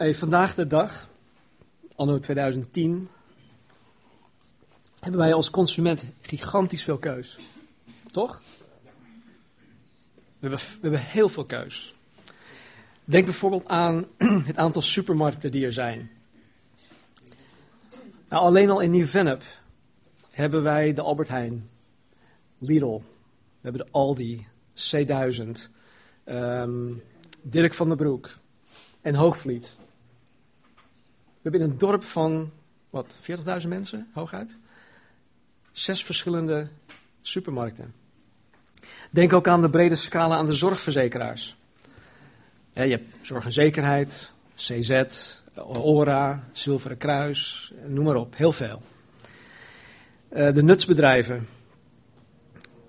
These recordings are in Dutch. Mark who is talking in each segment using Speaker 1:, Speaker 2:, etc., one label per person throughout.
Speaker 1: Vandaag de dag, anno 2010, hebben wij als consument gigantisch veel keus. Toch? We hebben, we hebben heel veel keus. Denk bijvoorbeeld aan het aantal supermarkten die er zijn. Nou, alleen al in Nieuw-Vennep hebben wij de Albert Heijn, Lidl, we hebben de Aldi, C1000, ehm, Dirk van der Broek en Hoogvliet. We hebben in een dorp van, wat, 40.000 mensen, hooguit? Zes verschillende supermarkten. Denk ook aan de brede scala aan de zorgverzekeraars. Je hebt Zorg en Zekerheid, CZ, ORA, Zilveren Kruis, noem maar op, heel veel. Uh, de nutsbedrijven,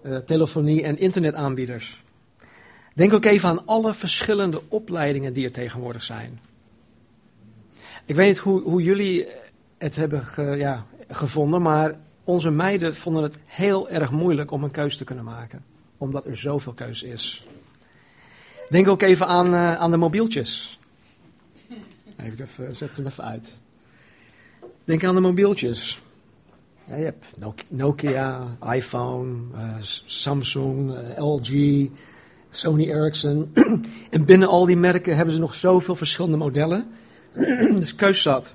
Speaker 1: uh, telefonie- en internetaanbieders. Denk ook even aan alle verschillende opleidingen die er tegenwoordig zijn. Ik weet niet hoe, hoe jullie het hebben ja, gevonden, maar onze meiden vonden het heel erg moeilijk om een keuze te kunnen maken. Omdat er zoveel keus is. Denk ook even aan, uh, aan de mobieltjes. Even, even, zet hem even uit. Denk aan de mobieltjes. Ja, je hebt Nokia, iPhone, uh, Samsung, uh, LG, Sony Ericsson. en binnen al die merken hebben ze nog zoveel verschillende modellen. dus keus zat.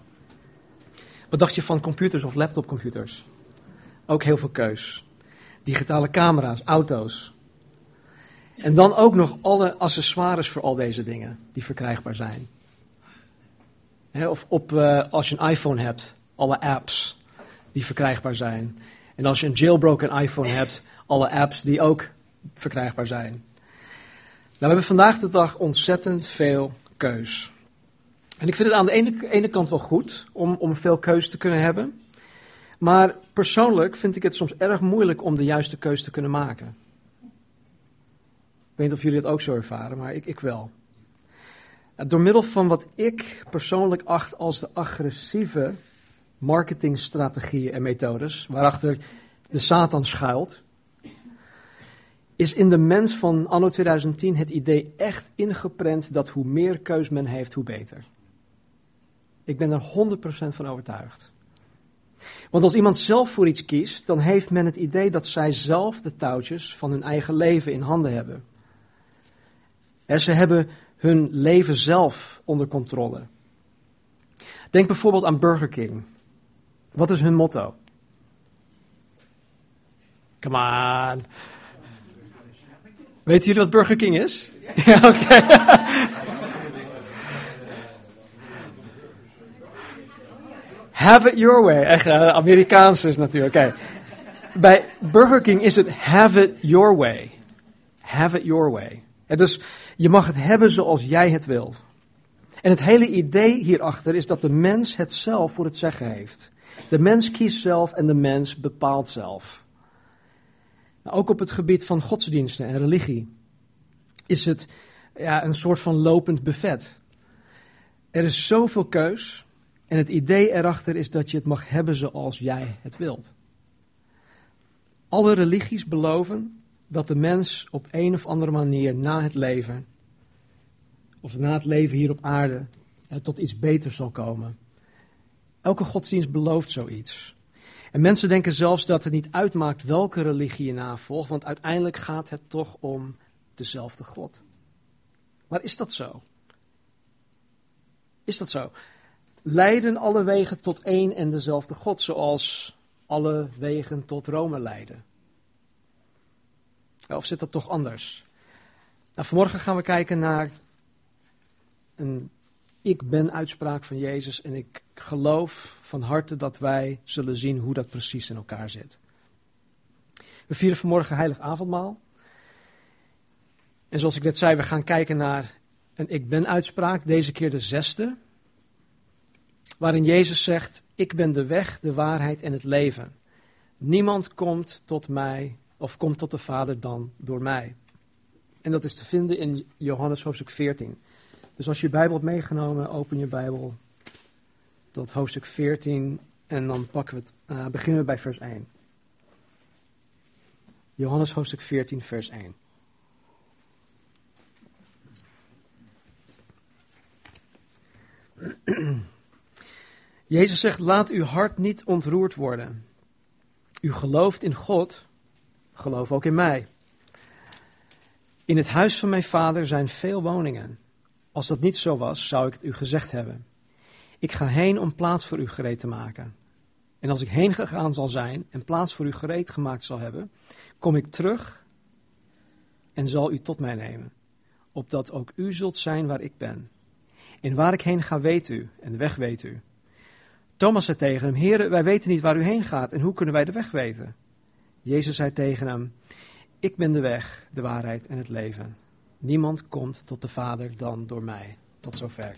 Speaker 1: Wat dacht je van computers of laptopcomputers? Ook heel veel keus. Digitale camera's, auto's. En dan ook nog alle accessoires voor al deze dingen die verkrijgbaar zijn. of op, uh, als je een iPhone hebt, alle apps die verkrijgbaar zijn. En als je een jailbroken iPhone hebt, alle apps die ook verkrijgbaar zijn. Nou, we hebben vandaag de dag ontzettend veel keus. En ik vind het aan de ene, ene kant wel goed om, om veel keus te kunnen hebben. Maar persoonlijk vind ik het soms erg moeilijk om de juiste keus te kunnen maken. Ik weet niet of jullie het ook zo ervaren, maar ik, ik wel. Door middel van wat ik persoonlijk acht als de agressieve marketingstrategieën en methodes, waarachter de Satan schuilt, is in de mens van anno 2010 het idee echt ingeprent dat hoe meer keus men heeft, hoe beter. Ik ben er 100% van overtuigd. Want als iemand zelf voor iets kiest, dan heeft men het idee dat zij zelf de touwtjes van hun eigen leven in handen hebben. En ze hebben hun leven zelf onder controle. Denk bijvoorbeeld aan Burger King. Wat is hun motto? Come on. Weten jullie wat Burger King is? Ja, oké. Have it your way. Echt, uh, Amerikaans is natuurlijk. Bij Burger King is het have it your way. Have it your way. Dus je mag het hebben zoals jij het wilt. En het hele idee hierachter is dat de mens het zelf voor het zeggen heeft. De mens kiest zelf en de mens bepaalt zelf. Nou, ook op het gebied van godsdiensten en religie is het ja, een soort van lopend buffet. Er is zoveel keus en het idee erachter is dat je het mag hebben zoals jij het wilt. Alle religies beloven dat de mens op een of andere manier na het leven, of na het leven hier op aarde, tot iets beters zal komen. Elke godsdienst belooft zoiets. En mensen denken zelfs dat het niet uitmaakt welke religie je navolgt, want uiteindelijk gaat het toch om dezelfde God. Maar is dat zo? Is dat zo? Leiden alle wegen tot één en dezelfde God, zoals alle wegen tot Rome leiden? Of zit dat toch anders? Nou, vanmorgen gaan we kijken naar een ik ben uitspraak van Jezus en ik geloof van harte dat wij zullen zien hoe dat precies in elkaar zit. We vieren vanmorgen heilig avondmaal. En zoals ik net zei, we gaan kijken naar een ik ben uitspraak, deze keer de zesde. Waarin Jezus zegt, ik ben de weg, de waarheid en het leven. Niemand komt tot mij of komt tot de Vader dan door mij. En dat is te vinden in Johannes hoofdstuk 14. Dus als je Bijbel hebt meegenomen, open je Bijbel tot hoofdstuk 14 en dan pakken we het, uh, beginnen we bij vers 1. Johannes hoofdstuk 14, vers 1. Jezus zegt: Laat uw hart niet ontroerd worden. U gelooft in God, geloof ook in mij. In het huis van mijn vader zijn veel woningen. Als dat niet zo was, zou ik het u gezegd hebben. Ik ga heen om plaats voor u gereed te maken. En als ik heen gegaan zal zijn en plaats voor u gereed gemaakt zal hebben, kom ik terug en zal u tot mij nemen, opdat ook u zult zijn waar ik ben. En waar ik heen ga, weet u, en de weg weet u. Thomas zei tegen hem: Heer, wij weten niet waar u heen gaat, en hoe kunnen wij de weg weten? Jezus zei tegen hem: Ik ben de weg, de waarheid en het leven. Niemand komt tot de Vader dan door mij. Tot zover.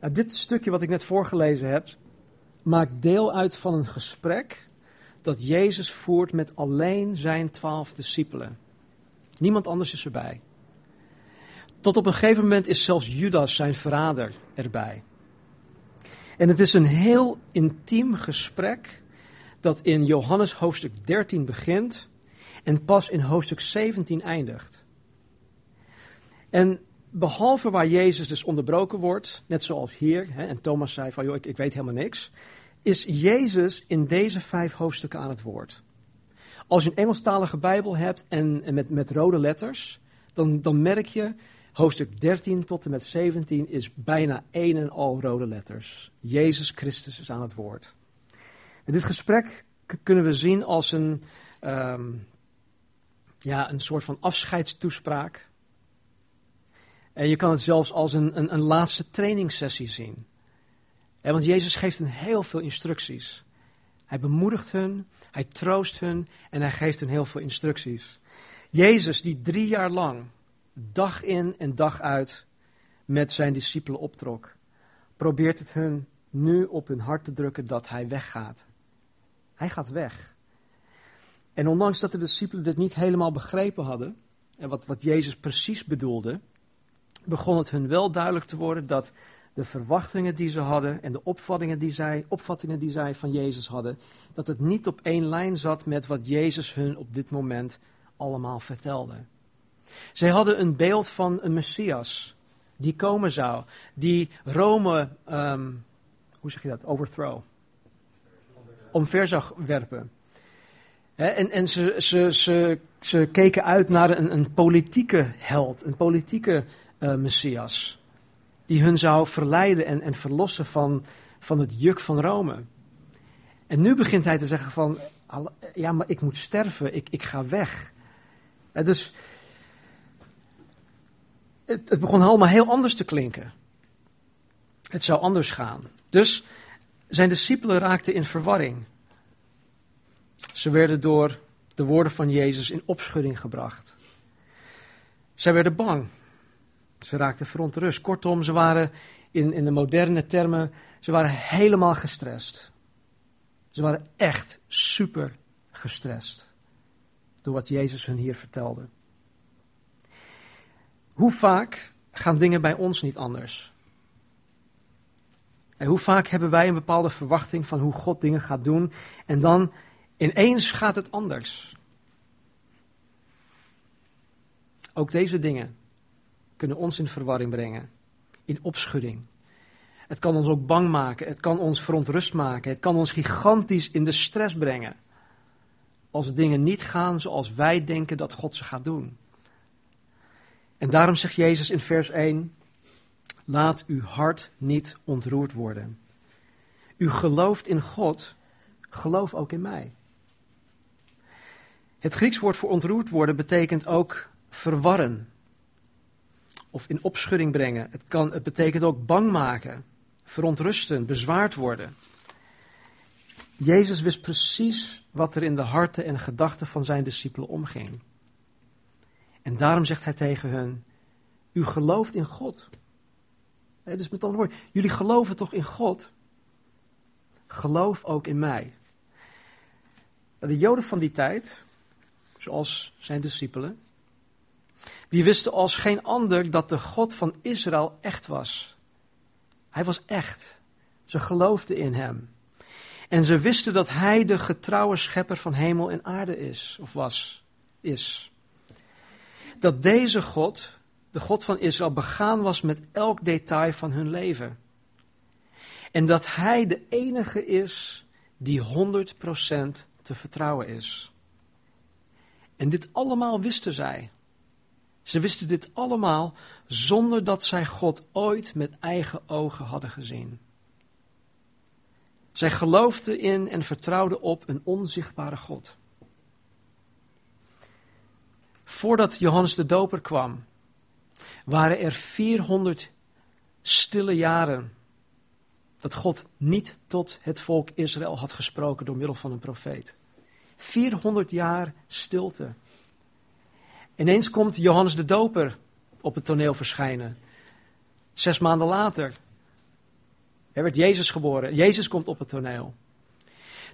Speaker 1: Nou, dit stukje wat ik net voorgelezen heb, maakt deel uit van een gesprek dat Jezus voert met alleen zijn twaalf discipelen. Niemand anders is erbij. Tot op een gegeven moment is zelfs Judas, zijn verrader, erbij. En het is een heel intiem gesprek dat in Johannes hoofdstuk 13 begint en pas in hoofdstuk 17 eindigt. En behalve waar Jezus dus onderbroken wordt, net zoals hier, hè, en Thomas zei van, joh, ik, ik weet helemaal niks, is Jezus in deze vijf hoofdstukken aan het woord. Als je een Engelstalige Bijbel hebt en, en met, met rode letters, dan, dan merk je, hoofdstuk 13 tot en met 17 is bijna één en al rode letters. Jezus Christus is aan het woord. En dit gesprek kunnen we zien als een, ehm, ja, een soort van afscheidstoespraak. En je kan het zelfs als een, een, een laatste trainingssessie zien. want Jezus geeft hen heel veel instructies. Hij bemoedigt hun, hij troost hun en hij geeft hen heel veel instructies. Jezus, die drie jaar lang, dag in en dag uit, met zijn discipelen optrok, probeert het hun nu op hun hart te drukken dat hij weggaat. Hij gaat weg. En ondanks dat de discipelen dit niet helemaal begrepen hadden, en wat, wat Jezus precies bedoelde, begon het hun wel duidelijk te worden dat de verwachtingen die ze hadden en de opvattingen die zij, opvattingen die zij van Jezus hadden, dat het niet op één lijn zat met wat Jezus hun op dit moment allemaal vertelde. Zij hadden een beeld van een Messias die komen zou, die Rome, ehm, hoe zeg je dat, overthrow, omver zou werpen. en en ze, ze, ze, ze keken uit naar een, een politieke held, een politieke uh, Messias. Die hun zou verleiden en, en verlossen van, van het juk van Rome. En nu begint hij te zeggen van, ja, maar ik moet sterven, ik, ik ga weg. Uh, dus het, begon allemaal heel anders te klinken. Het zou anders gaan. Dus zijn discipelen raakten in verwarring. Ze werden door de woorden van Jezus in opschudding gebracht. Zij werden bang. Ze raakten verontrust. Kortom, ze waren in, in de moderne termen, ze waren helemaal gestrest. Ze waren echt super gestrest door wat Jezus hun hier vertelde. Hoe vaak gaan dingen bij ons niet anders? En hoe vaak hebben wij een bepaalde verwachting van hoe God dingen gaat doen en dan ineens gaat het anders? Ook deze dingen kunnen ons in verwarring brengen, in opschudding. Het kan ons ook bang maken, het kan ons verontrust maken, het kan ons gigantisch in de stress brengen. Als dingen niet gaan zoals wij denken dat God ze gaat doen. En daarom zegt Jezus in vers 1: Laat uw hart niet ontroerd worden. U gelooft in God, geloof ook in mij. Het Grieks woord voor ontroerd worden betekent ook verwarren, of in opschudding brengen. Het, kan, het betekent ook bang maken, verontrusten, bezwaard worden. Jezus wist precies wat er in de harten en gedachten van zijn discipelen omging. En daarom zegt hij tegen hen: U gelooft in God. dus met andere woorden, jullie geloven toch in God? Geloof ook in mij. De Joden van die tijd, zoals zijn discipelen, die wisten als geen ander dat de God van Israël echt was. Hij was echt. Ze geloofden in hem. En ze wisten dat hij de getrouwe schepper van hemel en aarde is, of was, is. Dat deze God de God van Israël, begaan was met elk detail van hun leven. En dat Hij de enige is die 100% te vertrouwen is. En dit allemaal wisten zij. Ze wisten dit allemaal zonder dat zij God ooit met eigen ogen hadden gezien. Zij geloofden in en vertrouwden op een onzichtbare God. Voordat Johannes de Doper kwam, waren er 400 stille jaren dat God niet tot het volk Israël had gesproken door middel van een profeet. 400 jaar stilte. Ineens komt Johannes de Doper op het toneel verschijnen. Zes maanden later. Er werd Jezus geboren. Jezus komt op het toneel.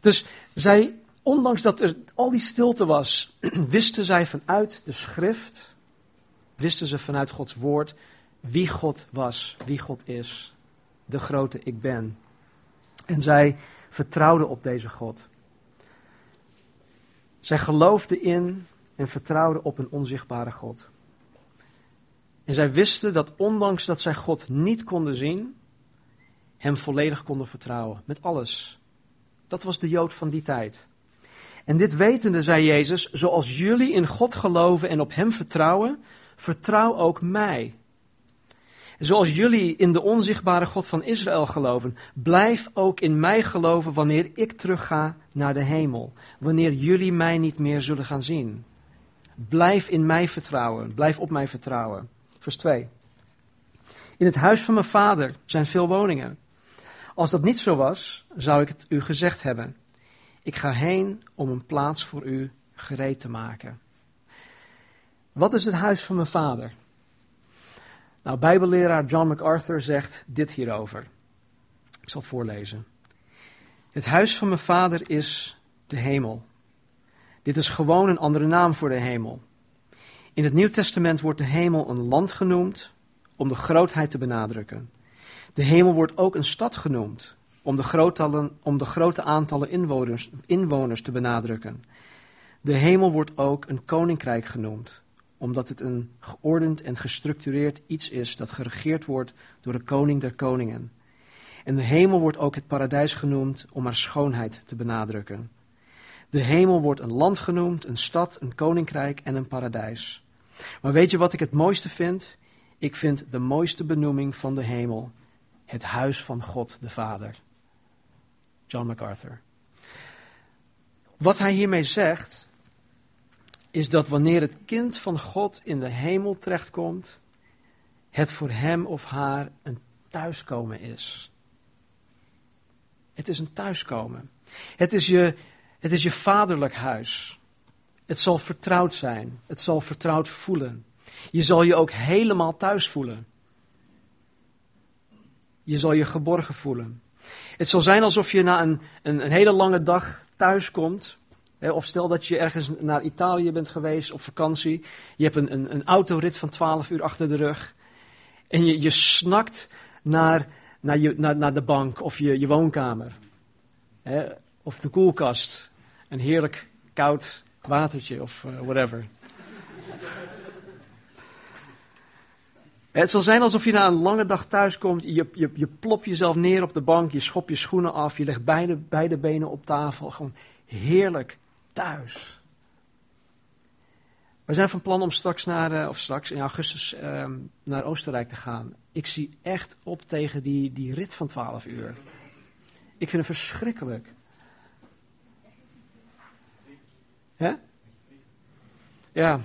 Speaker 1: Dus zij, ondanks dat er al die stilte was, wisten zij vanuit de schrift, wisten ze vanuit Gods woord wie God was, wie God is, de grote ik ben. En zij vertrouwden op deze God. Zij geloofden in en vertrouwden op een onzichtbare God. En zij wisten dat ondanks dat zij God niet konden zien, hem volledig konden vertrouwen. Met alles. Dat was de Jood van die tijd. En dit wetende, zei Jezus, zoals jullie in God geloven en op hem vertrouwen, vertrouw ook mij. Zoals jullie in de onzichtbare God van Israël geloven, blijf ook in mij geloven wanneer ik terugga naar de hemel. Wanneer jullie mij niet meer zullen gaan zien. Blijf in mij vertrouwen, blijf op mij vertrouwen. Vers 2. In het huis van mijn vader zijn veel woningen. Als dat niet zo was, zou ik het u gezegd hebben. Ik ga heen om een plaats voor u gereed te maken. Wat is het huis van mijn vader? Nou, Bijbelleraar John MacArthur zegt dit hierover. Ik zal het voorlezen. Het huis van mijn vader is de hemel. Dit is gewoon een andere naam voor de hemel. In het Nieuw Testament wordt de hemel een land genoemd om de grootheid te benadrukken. De hemel wordt ook een stad genoemd om de, om de grote aantallen inwoners, inwoners te benadrukken. De hemel wordt ook een koninkrijk genoemd omdat het een geordend en gestructureerd iets is dat geregeerd wordt door de koning der koningen. En de hemel wordt ook het paradijs genoemd om haar schoonheid te benadrukken. De hemel wordt een land genoemd, een stad, een koninkrijk en een paradijs. Maar weet je wat ik het mooiste vind? Ik vind de mooiste benoeming van de hemel het huis van God de Vader. John MacArthur. Wat hij hiermee zegt, is dat wanneer het kind van God in de hemel terechtkomt, het voor hem of haar een thuiskomen is. Het is een thuiskomen. Het is je, het is je vaderlijk huis. Het zal vertrouwd zijn. Het zal vertrouwd voelen. Je zal je ook helemaal thuis voelen. Je zal je geborgen voelen. Het zal zijn alsof je na een, een, een hele lange dag thuis komt of stel dat je ergens naar Italië bent geweest op vakantie. Je hebt een, een, een autorit van 12 uur achter de rug. En je, je snakt naar, naar, je, naar, naar de bank of je, je woonkamer. of de koelkast. Een heerlijk koud watertje of uh, whatever. Het zal zijn alsof je na een lange dag thuis komt. Je, je, je plop jezelf neer op de bank. Je schop je schoenen af. Je legt beide, beide benen op tafel. Gewoon heerlijk thuis. We zijn van plan om straks naar, uh, of straks in augustus uh, naar Oostenrijk te gaan. Ik zie echt op tegen die, die rit van 12 uur. Ik vind het verschrikkelijk. Hè? Ja.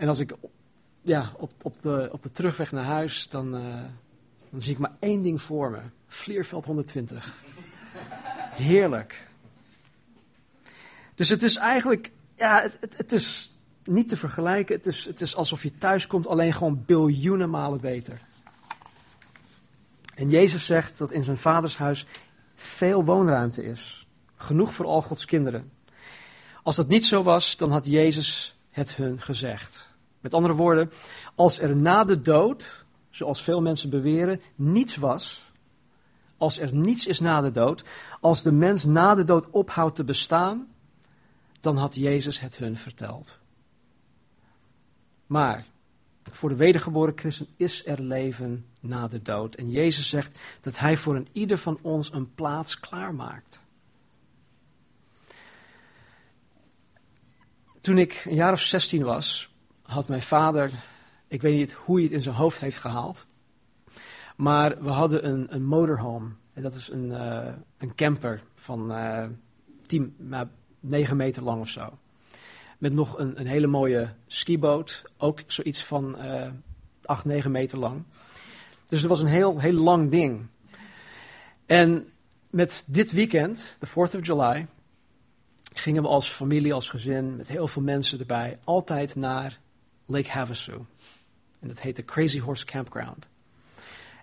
Speaker 1: En als ik ja, op, op, de, op de terugweg naar huis, dan, uh, dan zie ik maar één ding voor me. Vleerveld 120. Heerlijk. Dus het is eigenlijk, ja, het, het, het, is niet te vergelijken. Het is, het is alsof je thuis komt, alleen gewoon biljoenen malen beter. En Jezus zegt dat in zijn vaders huis veel woonruimte is. Genoeg voor al Gods kinderen. Als dat niet zo was, dan had Jezus het hun gezegd. Met andere woorden, als er na de dood, zoals veel mensen beweren, niets was, als er niets is na de dood, als de mens na de dood ophoudt te bestaan, dan had Jezus het hun verteld. Maar voor de wedergeboren christen is er leven na de dood. En Jezus zegt dat hij voor een ieder van ons een plaats klaarmaakt. Toen ik een jaar of 16 was, had mijn vader, ik weet niet hoe hij het in zijn hoofd heeft gehaald, maar we hadden een, een motorhome. En dat is een, uh, een camper van uh, 10, nou, 9 meter lang of zo. Met nog een, een hele mooie skiboot, ook zoiets van uh, 8, 9 meter lang. Dus het was een heel, heel lang ding. En met dit weekend, de 4th of July, gingen we als familie, als gezin, met heel veel mensen erbij, altijd naar Lake Havasu. En dat heet de Crazy Horse Campground.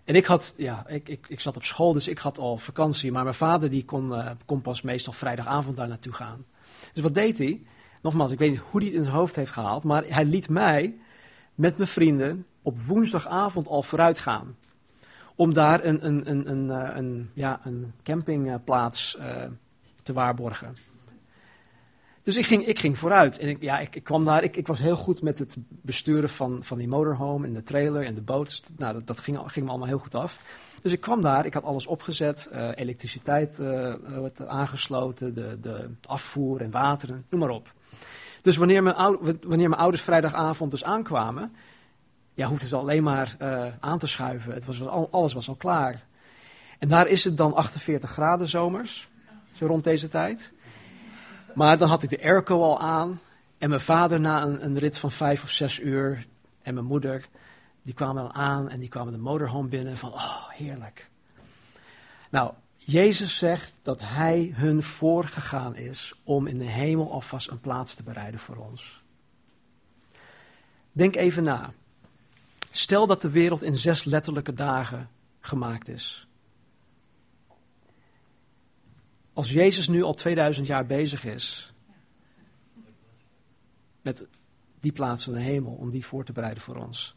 Speaker 1: En ik had, ja, ik, ik, ik zat op school, dus ik had al vakantie. Maar mijn vader die kon, uh, kon pas meestal vrijdagavond daar naartoe gaan. Dus wat deed hij? Nogmaals, ik weet niet hoe hij het in zijn hoofd heeft gehaald. Maar hij liet mij met mijn vrienden op woensdagavond al vooruit gaan. Om daar een, een, een, een, eh, een ja, een campingplaats uh, te waarborgen. Dus ik ging, ik ging vooruit. En ik, ja, ik, ik kwam daar. Ik, ik, was heel goed met het besturen van, van die motorhome en de trailer en de boot. Nou, dat, dat ging, ging, me allemaal heel goed af. Dus ik kwam daar. Ik had alles opgezet. Uh, elektriciteit uh, aangesloten. De, de afvoer en water. Noem maar op. Dus wanneer mijn, wanneer mijn ouders vrijdagavond dus aankwamen. Ja, hoefden ze alleen maar aan te schuiven. Het was, alles was al klaar. En daar is het dan 48 graden zomers. Zo rond deze tijd. Maar dan had ik de airco al aan. En mijn vader na een, een, rit van vijf of zes uur. En mijn moeder, die kwamen dan aan en die kwamen de motorhome binnen. Van, oh, heerlijk. Nou, Jezus zegt dat hij hun voorgegaan is om in de hemel alvast een plaats te bereiden voor ons. Denk even na. Stel dat de wereld in zes letterlijke dagen gemaakt is. Als Jezus nu al 2000 jaar bezig is met die plaats in de hemel, om die voor te bereiden voor ons.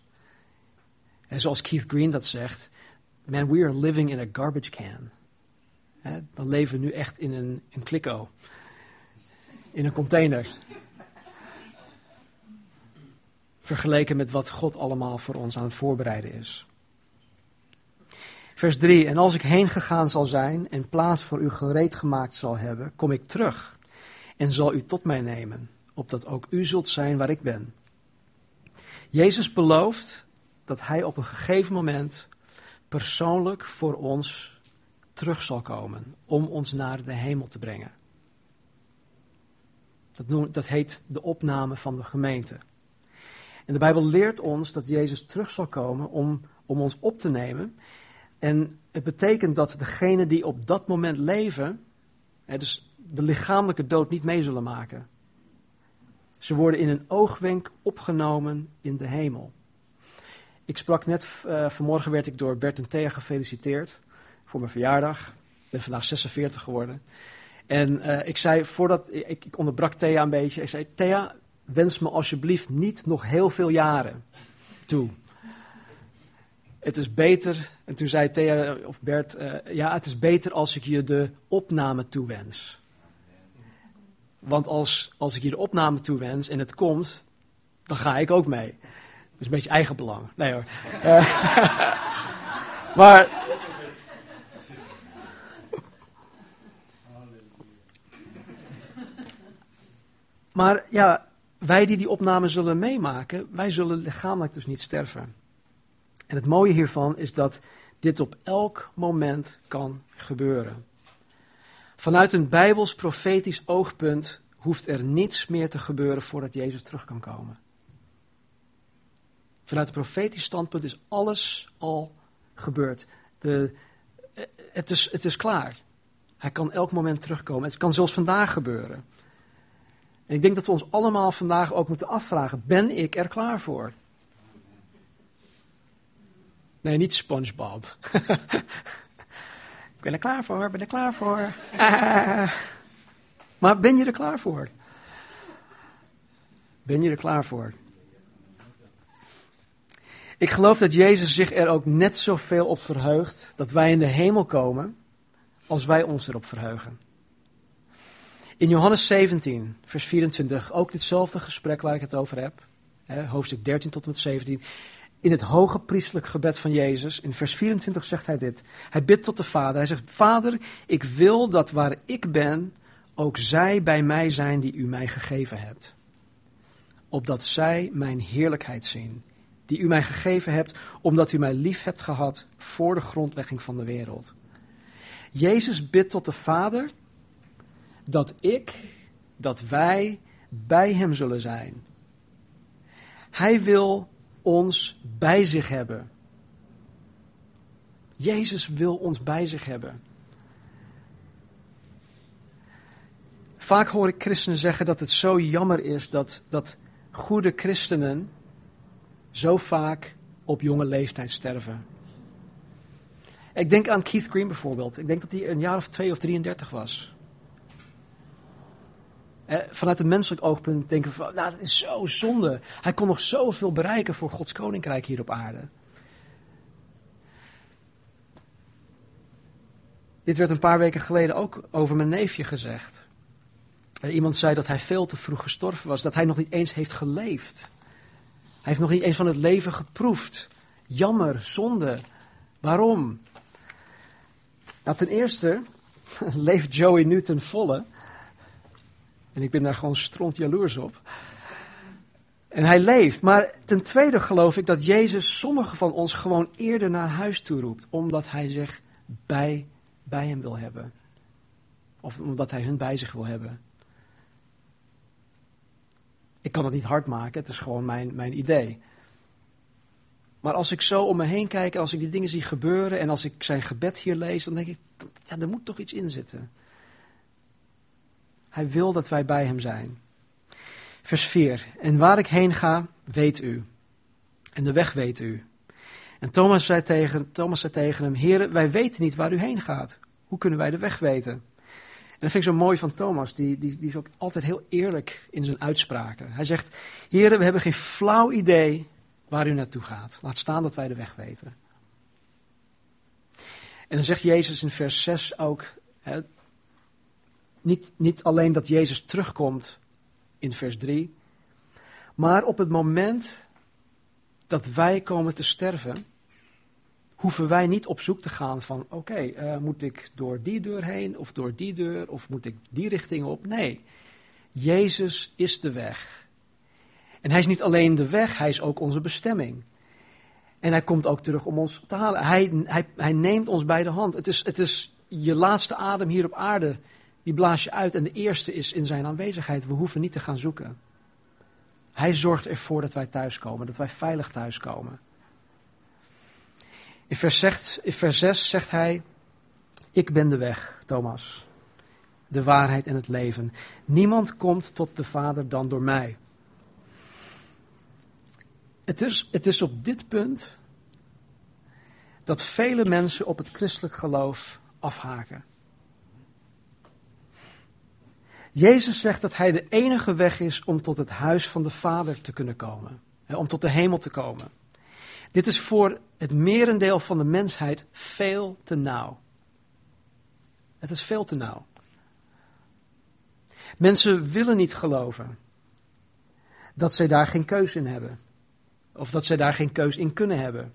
Speaker 1: En zoals Keith Green dat zegt, man, we are living in a garbage can. Dan leven we nu echt in een, een kliko, in een container. Vergeleken met wat God allemaal voor ons aan het voorbereiden is. Vers 3. En als ik heen gegaan zal zijn en plaats voor u gereed gemaakt zal hebben, kom ik terug en zal u tot mij nemen, opdat ook u zult zijn waar ik ben. Jezus belooft dat hij op een gegeven moment persoonlijk voor ons terug zal komen om ons naar de hemel te brengen. Dat, dat heet de opname van de gemeente. En de Bijbel leert ons dat Jezus terug zal komen om, om ons op te nemen en het betekent dat degenen die op dat moment leven, hè, dus de lichamelijke dood niet mee zullen maken. Ze worden in een oogwenk opgenomen in de hemel. Ik sprak net, uh, vanmorgen werd ik door Bert en Thea gefeliciteerd voor mijn verjaardag. Ik ben vandaag 46 geworden. En uh, ik zei, voordat, ik, ik onderbrak Thea een beetje. Ik zei, Thea, wens me alsjeblieft niet nog heel veel jaren toe het is beter, en toen zei Thea of Bert, uh, ja, het is beter als ik je de opname toewens. Want als, als ik je de opname toewens en het komt, dan ga ik ook mee. Dus een beetje eigenbelang. Nee hoor. Uh, maar. Maar ja, wij die die opname zullen meemaken, wij zullen lichamelijk dus niet sterven. En het mooie hiervan is dat dit op elk moment kan gebeuren. Vanuit een bijbels profetisch oogpunt hoeft er niets meer te gebeuren voordat Jezus terug kan komen. Vanuit een profetisch standpunt is alles al gebeurd. De, het, is, het is klaar. Hij kan elk moment terugkomen. Het kan zelfs vandaag gebeuren. En ik denk dat we ons allemaal vandaag ook moeten afvragen: ben ik er klaar voor? Nee, niet SpongeBob. ik ben er klaar voor, ben er klaar voor. Maar ben je er klaar voor? Ben je er klaar voor? Ik geloof dat Jezus zich er ook net zoveel op verheugt dat wij in de hemel komen als wij ons erop verheugen. In Johannes 17, vers 24, ook ditzelfde gesprek waar ik het over heb. hoofdstuk 13 tot en met 17. In het hoge priestelijk gebed van Jezus, in vers 24 zegt hij dit. Hij bidt tot de Vader. Hij zegt, Vader, ik wil dat waar ik ben, ook zij bij mij zijn die u mij gegeven hebt. Opdat zij mijn heerlijkheid zien, die u mij gegeven hebt, omdat u mij lief hebt gehad voor de grondlegging van de wereld. Jezus bidt tot de Vader dat ik, dat wij bij Hem zullen zijn. Hij wil ons bij zich hebben. Jezus wil ons bij zich hebben. Vaak hoor ik christenen zeggen dat het zo jammer is dat, dat goede christenen zo vaak op jonge leeftijd sterven. Ik denk aan Keith Green bijvoorbeeld. Ik denk dat hij een jaar of twee of 33 was. Eh, vanuit een menselijk oogpunt denken van, nou dat is zo zonde. Hij kon nog zoveel bereiken voor Gods koninkrijk hier op aarde. Dit werd een paar weken geleden ook over mijn neefje gezegd. Eh, iemand zei dat hij veel te vroeg gestorven was, dat hij nog niet eens heeft geleefd. Hij heeft nog niet eens van het leven geproefd. Jammer, zonde. Waarom? Nou, ten eerste leeft Joey nu ten volle. En ik ben daar gewoon stront jaloers op. En hij leeft. Maar ten tweede geloof ik dat Jezus sommigen van ons gewoon eerder naar huis toe roept. Omdat hij zich bij, bij hem wil hebben. Of omdat hij hun bij zich wil hebben. Ik kan het niet hard maken, het is gewoon mijn, mijn idee. Maar als ik zo om me heen kijk als ik die dingen zie gebeuren en als ik zijn gebed hier lees, dan denk ik, ja, er moet toch iets in zitten. Hij wil dat wij bij hem zijn. Vers 4. En waar ik heen ga, weet u. En de weg weet u. En Thomas zei tegen, Thomas zei tegen hem, heren, wij weten niet waar u heen gaat. Hoe kunnen wij de weg weten? En dat vind ik zo mooi van Thomas, die, die, die is ook altijd heel eerlijk in zijn uitspraken. Hij zegt, heren, we hebben geen flauw idee waar u naartoe gaat. Laat staan dat wij de weg weten. En dan zegt Jezus in vers 6 ook, niet, niet alleen dat Jezus terugkomt in vers 3, maar op het moment dat wij komen te sterven, hoeven wij niet op zoek te gaan van, oké, eh, moet ik door die deur heen of door die deur of moet ik die richting op? Nee, Jezus is de weg. En hij is niet alleen de weg, hij is ook onze bestemming. En hij komt ook terug om ons te halen. Hij, hij, hij neemt ons bij de hand. Het is, het is je laatste adem hier op aarde. Die blaas je uit en de eerste is in zijn aanwezigheid. We hoeven niet te gaan zoeken. Hij zorgt ervoor dat wij thuiskomen, dat wij veilig thuiskomen. In vers, 6, in vers 6 zegt hij: Ik ben de weg, Thomas, de waarheid en het leven. Niemand komt tot de Vader dan door mij. Het is, het is op dit punt dat vele mensen op het christelijk geloof afhaken. Jezus zegt dat hij de enige weg is om tot het huis van de Vader te kunnen komen, om tot de hemel te komen. Dit is voor het merendeel van de mensheid veel te nauw. Het is veel te nauw. Mensen willen niet geloven dat zij daar geen keus in hebben. Of dat zij daar geen keus in kunnen hebben.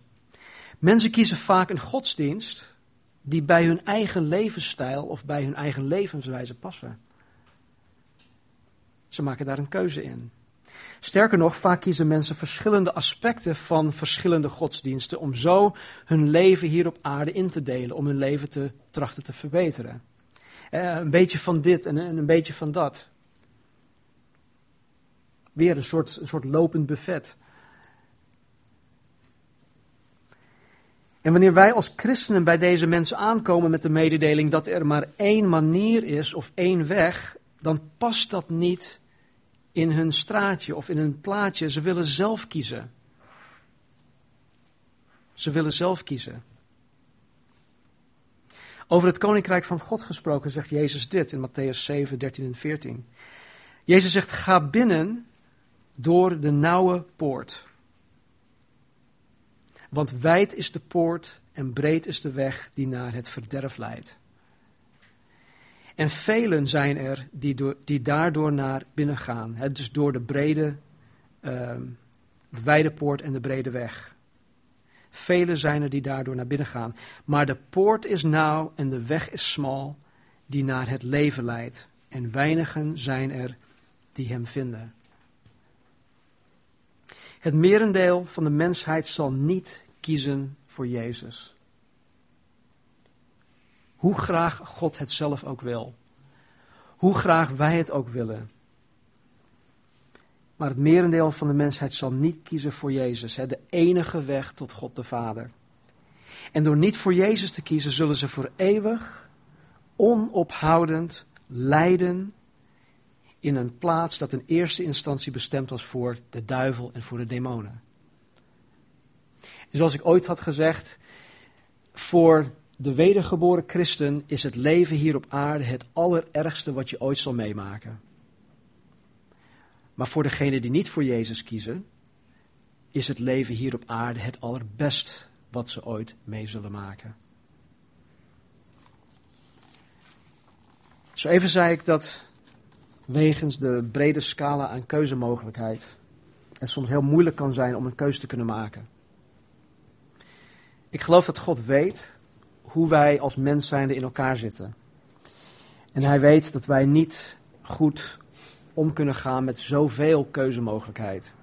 Speaker 1: Mensen kiezen vaak een godsdienst die bij hun eigen levensstijl of bij hun eigen levenswijze passen. Ze maken daar een keuze in. Sterker nog, vaak kiezen mensen verschillende aspecten van verschillende godsdiensten om zo hun leven hier op aarde in te delen, om hun leven te trachten te verbeteren. Eh, een beetje van dit en een beetje van dat. Weer een soort, een soort lopend buffet. En wanneer wij als christenen bij deze mensen aankomen met de mededeling dat er maar één manier is of één weg, dan past dat niet in hun straatje of in hun plaatje. Ze willen zelf kiezen. Ze willen zelf kiezen. Over het koninkrijk van God gesproken zegt Jezus dit in Matthäus 7, 13 en 14. Jezus zegt: Ga binnen door de nauwe poort. Want wijd is de poort en breed is de weg die naar het verderf leidt. En velen zijn er die, die daardoor naar binnen gaan. dus door de brede, uh, de wijde poort en de brede weg. Velen zijn er die daardoor naar binnen gaan. Maar de poort is nauw en de weg is smal die naar het leven leidt. En weinigen zijn er die hem vinden. Het merendeel van de mensheid zal niet kiezen voor Jezus. Hoe graag God het zelf ook wil. Hoe graag wij het ook willen. Maar het merendeel van de mensheid zal niet kiezen voor Jezus, hè, de enige weg tot God de Vader. En door niet voor Jezus te kiezen, zullen ze voor eeuwig, onophoudend lijden in een plaats dat in eerste instantie bestemd was voor de duivel en voor de demonen. En zoals ik ooit had gezegd, voor de wedergeboren christen is het leven hier op aarde het allerergste wat je ooit zal meemaken. Maar voor degenen die niet voor Jezus kiezen, is het leven hier op aarde het allerbest wat ze ooit mee zullen maken. Zo even zei ik dat wegens de brede scala aan keuzemogelijkheid het soms heel moeilijk kan zijn om een keuze te kunnen maken. Ik geloof dat God weet hoe wij als mens zijnde in elkaar zitten. En hij weet dat wij niet goed om kunnen gaan met zoveel keuzemogelijkheid.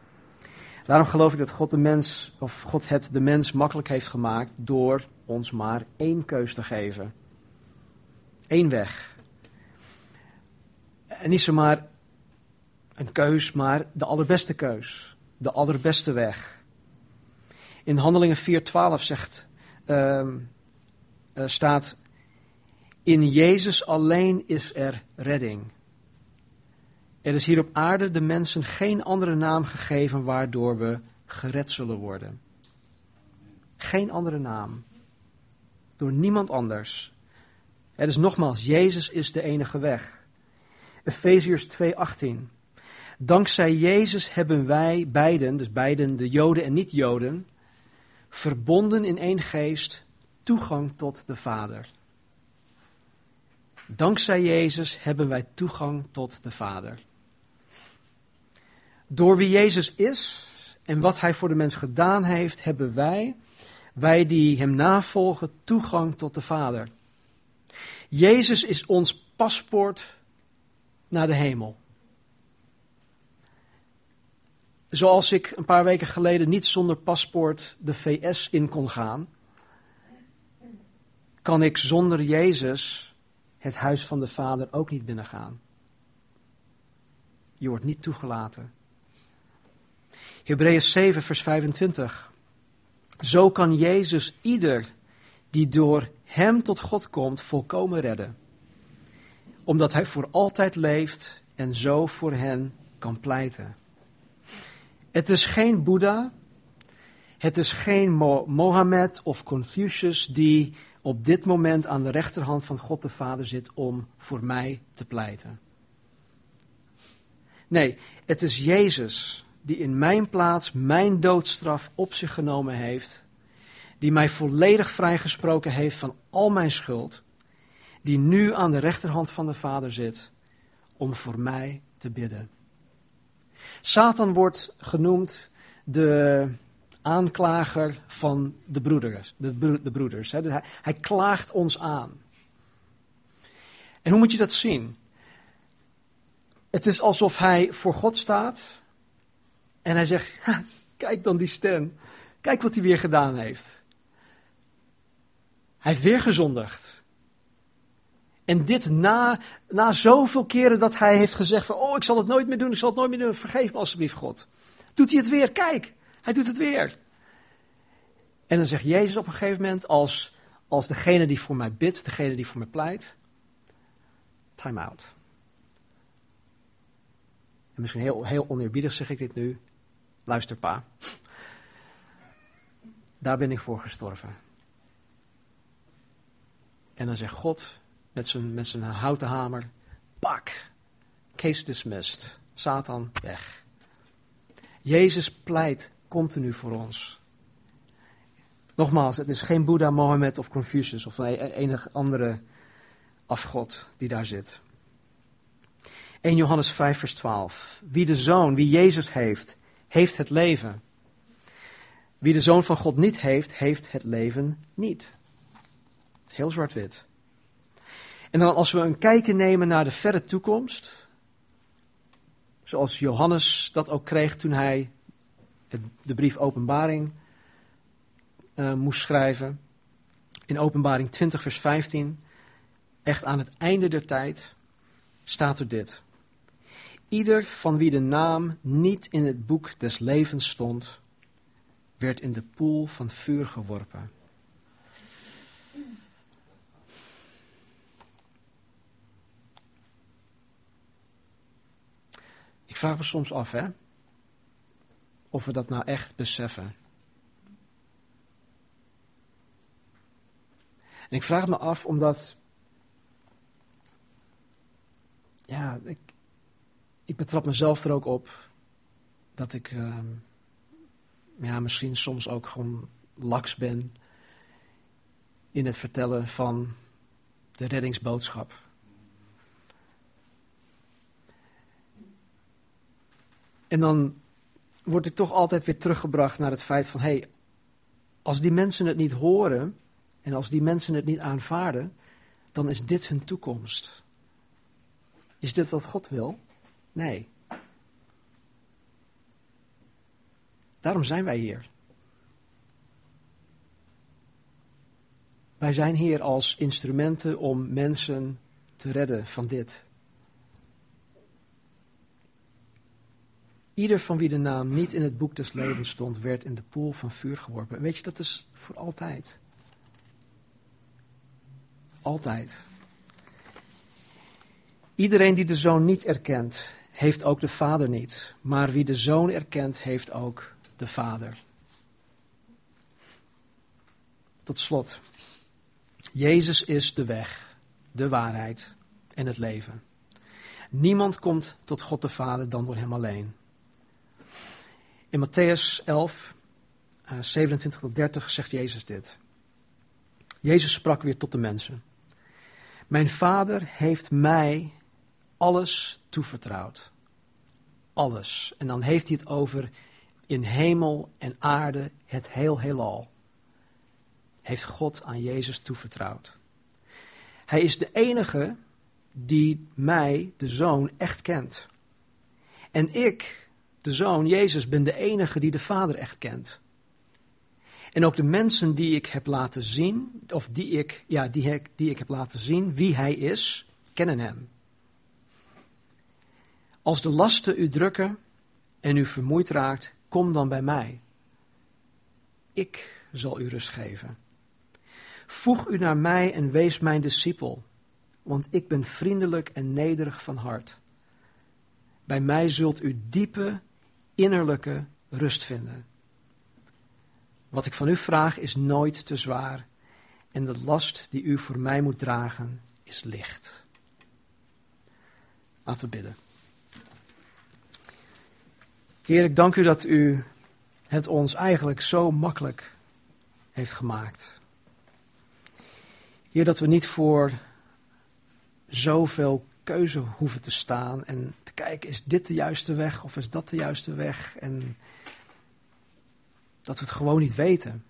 Speaker 1: Daarom geloof ik dat God de mens, of God het de mens makkelijk heeft gemaakt door ons maar één keus te geven. Eén weg. En niet zomaar een keus, maar de allerbeste keus. De allerbeste weg. In Handelingen 4.12 zegt, uh, staat, in Jezus alleen is er redding. Er is hier op aarde de mensen geen andere naam gegeven waardoor we gered zullen worden. Geen andere naam. Door niemand anders. Het is nogmaals, Jezus is de enige weg. Efeziërs 2:18. Dankzij Jezus hebben wij beiden, dus beiden de Joden en niet-Joden, verbonden in één geest toegang tot de Vader. Dankzij Jezus hebben wij toegang tot de Vader. Door wie Jezus is en wat hij voor de mens gedaan heeft, hebben wij, wij die hem navolgen, toegang tot de Vader. Jezus is ons paspoort naar de hemel. Zoals ik een paar weken geleden niet zonder paspoort de VS in kon gaan, kan ik zonder Jezus het huis van de Vader ook niet binnengaan. Je wordt niet toegelaten. Hebreeën 7, vers 25. Zo kan Jezus ieder die door Hem tot God komt volkomen redden. Omdat Hij voor altijd leeft en zo voor hen kan pleiten. Het is geen Boeddha, het is geen Mohammed of Confucius die op dit moment aan de rechterhand van God de Vader zit om voor mij te pleiten. Nee, het is Jezus die in mijn plaats mijn doodstraf op zich genomen heeft, die mij volledig vrijgesproken heeft van al mijn schuld, die nu aan de rechterhand van de Vader zit om voor mij te bidden. Satan wordt genoemd de aanklager van de broeders. De, de broeders hè. Hij, hij klaagt ons aan. En hoe moet je dat zien? Het is alsof hij voor God staat en hij zegt, kijk dan die stem. Kijk wat hij weer gedaan heeft. Hij heeft weer gezondigd. En dit na, na zoveel keren dat hij heeft gezegd van, oh ik zal het nooit meer doen, ik zal het nooit meer doen, vergeef me alsjeblieft God. Doet hij het weer, kijk, hij doet het weer. En dan zegt Jezus op een gegeven moment als, als degene die voor mij bidt, degene die voor mij pleit, time out. En misschien heel, heel oneerbiedig zeg ik dit nu, Luister, pa. Daar ben ik voor gestorven. En dan zegt God met zijn, met zijn houten hamer: pak. Case dismissed. Satan weg. Jezus pleit continu voor ons. Nogmaals, het is geen Boeddha, Mohammed of Confucius of enig andere afgod die daar zit. 1 Johannes 5, vers 12. Wie de zoon, wie Jezus heeft, heeft het leven. Wie de Zoon van God niet heeft, heeft het leven niet. Heel zwart-wit. En dan als we een kijkje nemen naar de verre toekomst, zoals Johannes dat ook kreeg toen hij de brief Openbaring uh, moest schrijven. In Openbaring 20, vers 15, echt aan het einde der tijd, staat er dit. Ieder van wie de naam niet in het boek des levens stond, werd in de poel van vuur geworpen. Ik vraag me soms af, hè, of we dat nou echt beseffen. En ik vraag me af omdat, ja, ik, ik betrap mezelf er ook op dat ik, uh, ja, misschien soms ook gewoon laks ben in het vertellen van de reddingsboodschap. En dan word ik toch altijd weer teruggebracht naar het feit van, hé, hey, als die mensen het niet horen en als die mensen het niet aanvaarden, dan is dit hun toekomst. Is dit wat God wil? Nee. Daarom zijn wij hier. Wij zijn hier als instrumenten om mensen te redden van dit. Ieder van wie de naam niet in het boek des levens stond, werd in de poel van vuur geworpen. weet je, dat is voor altijd. Altijd. Iedereen die de zoon niet erkent, heeft ook de vader niet. Maar wie de zoon erkent, heeft ook de vader. Tot slot. Jezus is de weg, de waarheid en het leven. Niemand komt tot God de Vader dan door Hem alleen. In Matthäus 11, 27 tot 30 zegt Jezus dit. Jezus sprak weer tot de mensen. Mijn vader heeft mij alles toevertrouwd. Alles. En dan heeft hij het over in hemel en aarde, het heel heelal. Heeft God aan Jezus toevertrouwd. Hij is de enige die mij, de zoon, echt kent. En ik, de zoon, Jezus, ben de enige die de Vader echt kent. En ook de mensen die ik heb laten zien, of die ik, ja, die, die ik heb laten zien wie hij is, kennen hem. Als de lasten u drukken en u vermoeid raakt, kom dan bij mij. Ik zal u rust geven. Voeg u naar mij en wees mijn discipel, want ik ben vriendelijk en nederig van hart. Bij mij zult u diepe innerlijke rust vinden. Wat ik van u vraag is nooit te zwaar en de last die u voor mij moet dragen is licht. Laten we bidden. Heer, ik dank u dat u het ons eigenlijk zo makkelijk heeft gemaakt. Heer, dat we niet voor zoveel keuze hoeven te staan en te kijken, is dit de juiste weg of is dat de juiste weg? En dat we het gewoon niet weten.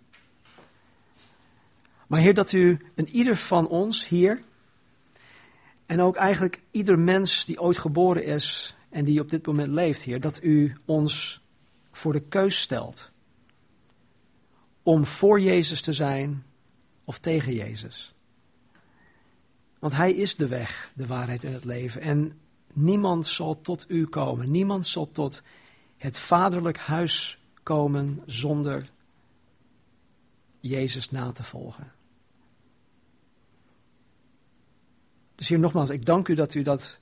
Speaker 1: Maar Heer, dat u en ieder van ons hier, en ook eigenlijk ieder mens die ooit geboren is en die op dit moment leeft, Heer, dat u ons voor de keus stelt om voor Jezus te zijn of tegen Jezus. Want Hij is de weg, de waarheid en het leven. En niemand zal tot u komen, niemand zal tot het vaderlijk huis komen zonder Jezus na te volgen. Dus hier nogmaals, ik dank u dat u dat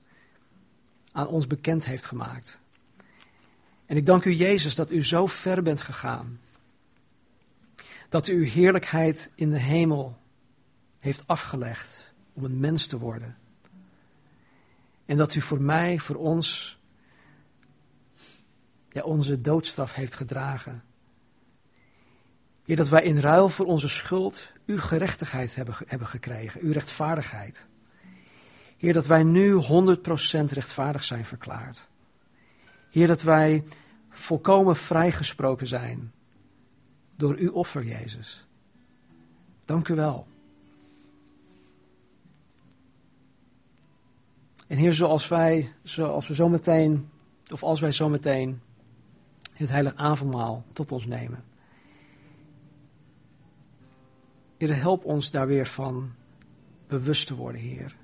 Speaker 1: aan ons bekend heeft gemaakt. En ik dank u, Jezus, dat u zo ver bent gegaan. Dat u uw heerlijkheid in de hemel heeft afgelegd om een mens te worden. En dat u voor mij, voor ons, ja, onze doodstraf heeft gedragen. Heer, dat wij in ruil voor onze schuld uw gerechtigheid hebben, hebben gekregen, uw rechtvaardigheid. Heer, dat wij nu 100% rechtvaardig zijn verklaard. Heer, dat wij volkomen vrijgesproken zijn door uw offer, Jezus. Dank u wel. En Heer, zoals wij, zoals we zometeen, of als wij zometeen het heilig avondmaal tot ons nemen. Heer, help ons daar weer van bewust te worden, Heer.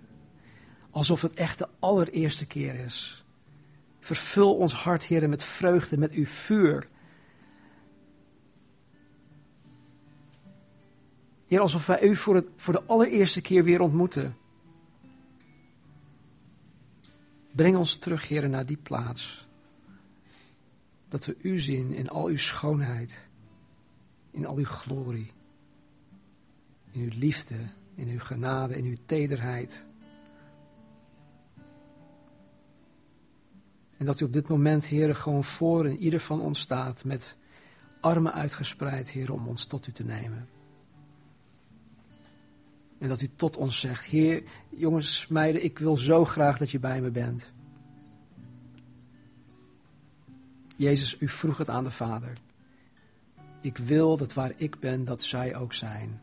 Speaker 1: Alsof het echt de allereerste keer is. Vervul ons hart, Heer, met vreugde, met uw vuur. Heer, alsof wij u voor, het, voor de allereerste keer weer ontmoeten. Breng ons terug, Heer, naar die plaats. Dat we u zien in al uw schoonheid, in al uw glorie, in uw liefde, in uw genade, in uw tederheid. En dat u op dit moment, Heer, gewoon voor en ieder van ons staat met armen uitgespreid, Heer, om ons tot u te nemen. En dat u tot ons zegt, Heer, jongens, meiden, ik wil zo graag dat je bij me bent. Jezus, u vroeg het aan de Vader. Ik wil dat waar ik ben, dat zij ook zijn.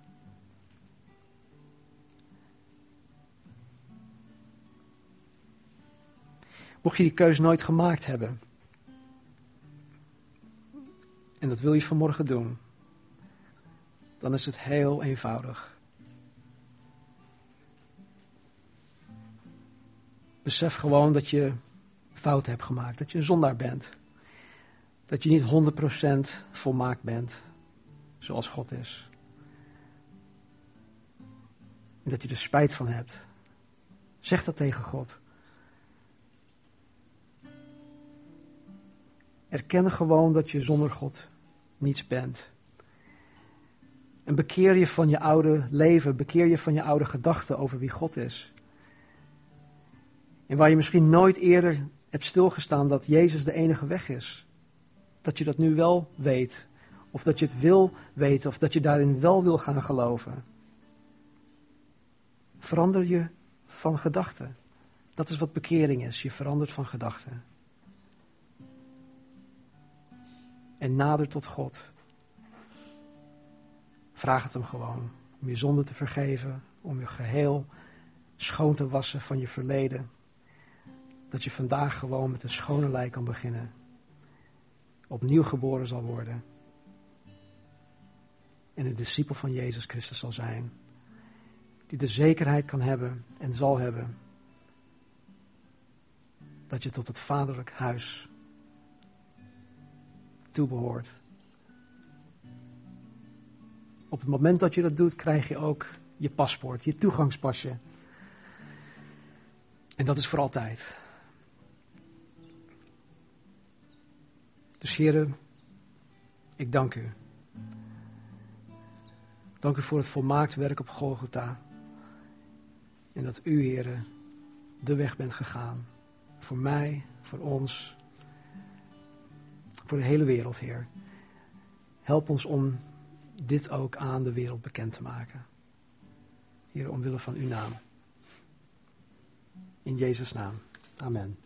Speaker 1: Mocht je die keuze nooit gemaakt hebben, en dat wil je vanmorgen doen, dan is het heel eenvoudig. Besef gewoon dat je fout hebt gemaakt, dat je een zondaar bent. Dat je niet 100% volmaakt bent, zoals God is. En dat je er spijt van hebt. Zeg dat tegen God. Erken gewoon dat je zonder God niets bent. En bekeer je van je oude leven, bekeer je van je oude gedachten over wie God is. En waar je misschien nooit eerder hebt stilgestaan dat Jezus de enige weg is. Dat je dat nu wel weet. Of dat je het wil weten, of dat je daarin wel wil gaan geloven. Verander je van gedachten. Dat is wat bekering is. Je verandert van gedachten. En nader tot God. Vraag het hem gewoon om je zonde te vergeven, om je geheel schoon te wassen van je verleden. Dat je vandaag gewoon met een schone lijk kan beginnen. Opnieuw geboren zal worden. En een discipel van Jezus Christus zal zijn. Die de zekerheid kan hebben en zal hebben. Dat je tot het vaderlijk huis toebehoort. Op het moment dat je dat doet, krijg je ook je paspoort, je toegangspasje. En dat is voor altijd. Dus heren, ik dank u. Dank u voor het volmaakt werk op Golgotha. En dat u, heren, de weg bent gegaan. Voor mij, voor ons, voor de hele wereld, Heer. Help ons om dit ook aan de wereld bekend te maken. Heer, omwille van uw naam. In Jezus' naam. Amen.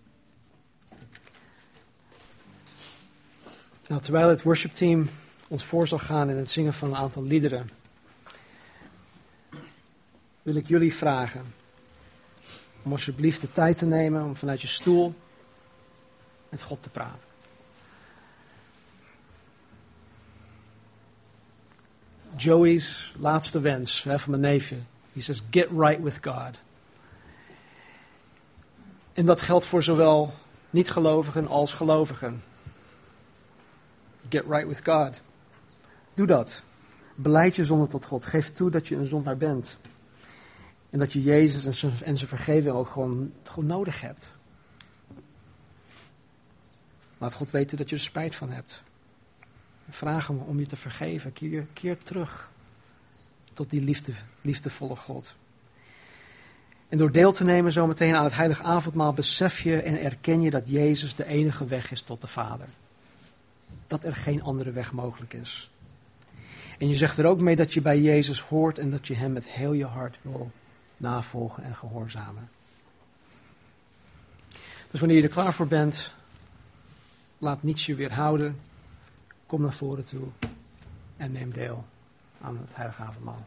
Speaker 1: Nou, terwijl het worshipteam ons voor zal gaan in het zingen van een aantal liederen, wil ik jullie vragen om alsjeblieft de tijd te nemen om vanuit je stoel met God te praten. Joey's laatste wens hè, van mijn neefje. Says, get right with God. En dat geldt voor zowel niet-gelovigen als gelovigen. Get right with God. Doe dat. Beleid je zonde tot God. Geef toe dat je een zondaar bent. En dat je Jezus en zijn, vergeving ook gewoon, gewoon nodig hebt. Laat God weten dat je er spijt van hebt. Vraag hem om je te vergeven. Keer, keer terug tot die liefde, liefdevolle God. En door deel te nemen zometeen aan het heilige avondmaal besef je en erken je dat Jezus de enige weg is tot de Vader. Dat er geen andere weg mogelijk is. En je zegt er ook mee dat je bij Jezus hoort en dat je Hem met heel je hart wil navolgen en gehoorzamen. Dus wanneer je er klaar voor bent, laat niets je weerhouden. Kom naar voren toe en neem deel aan het heilige avondmaal.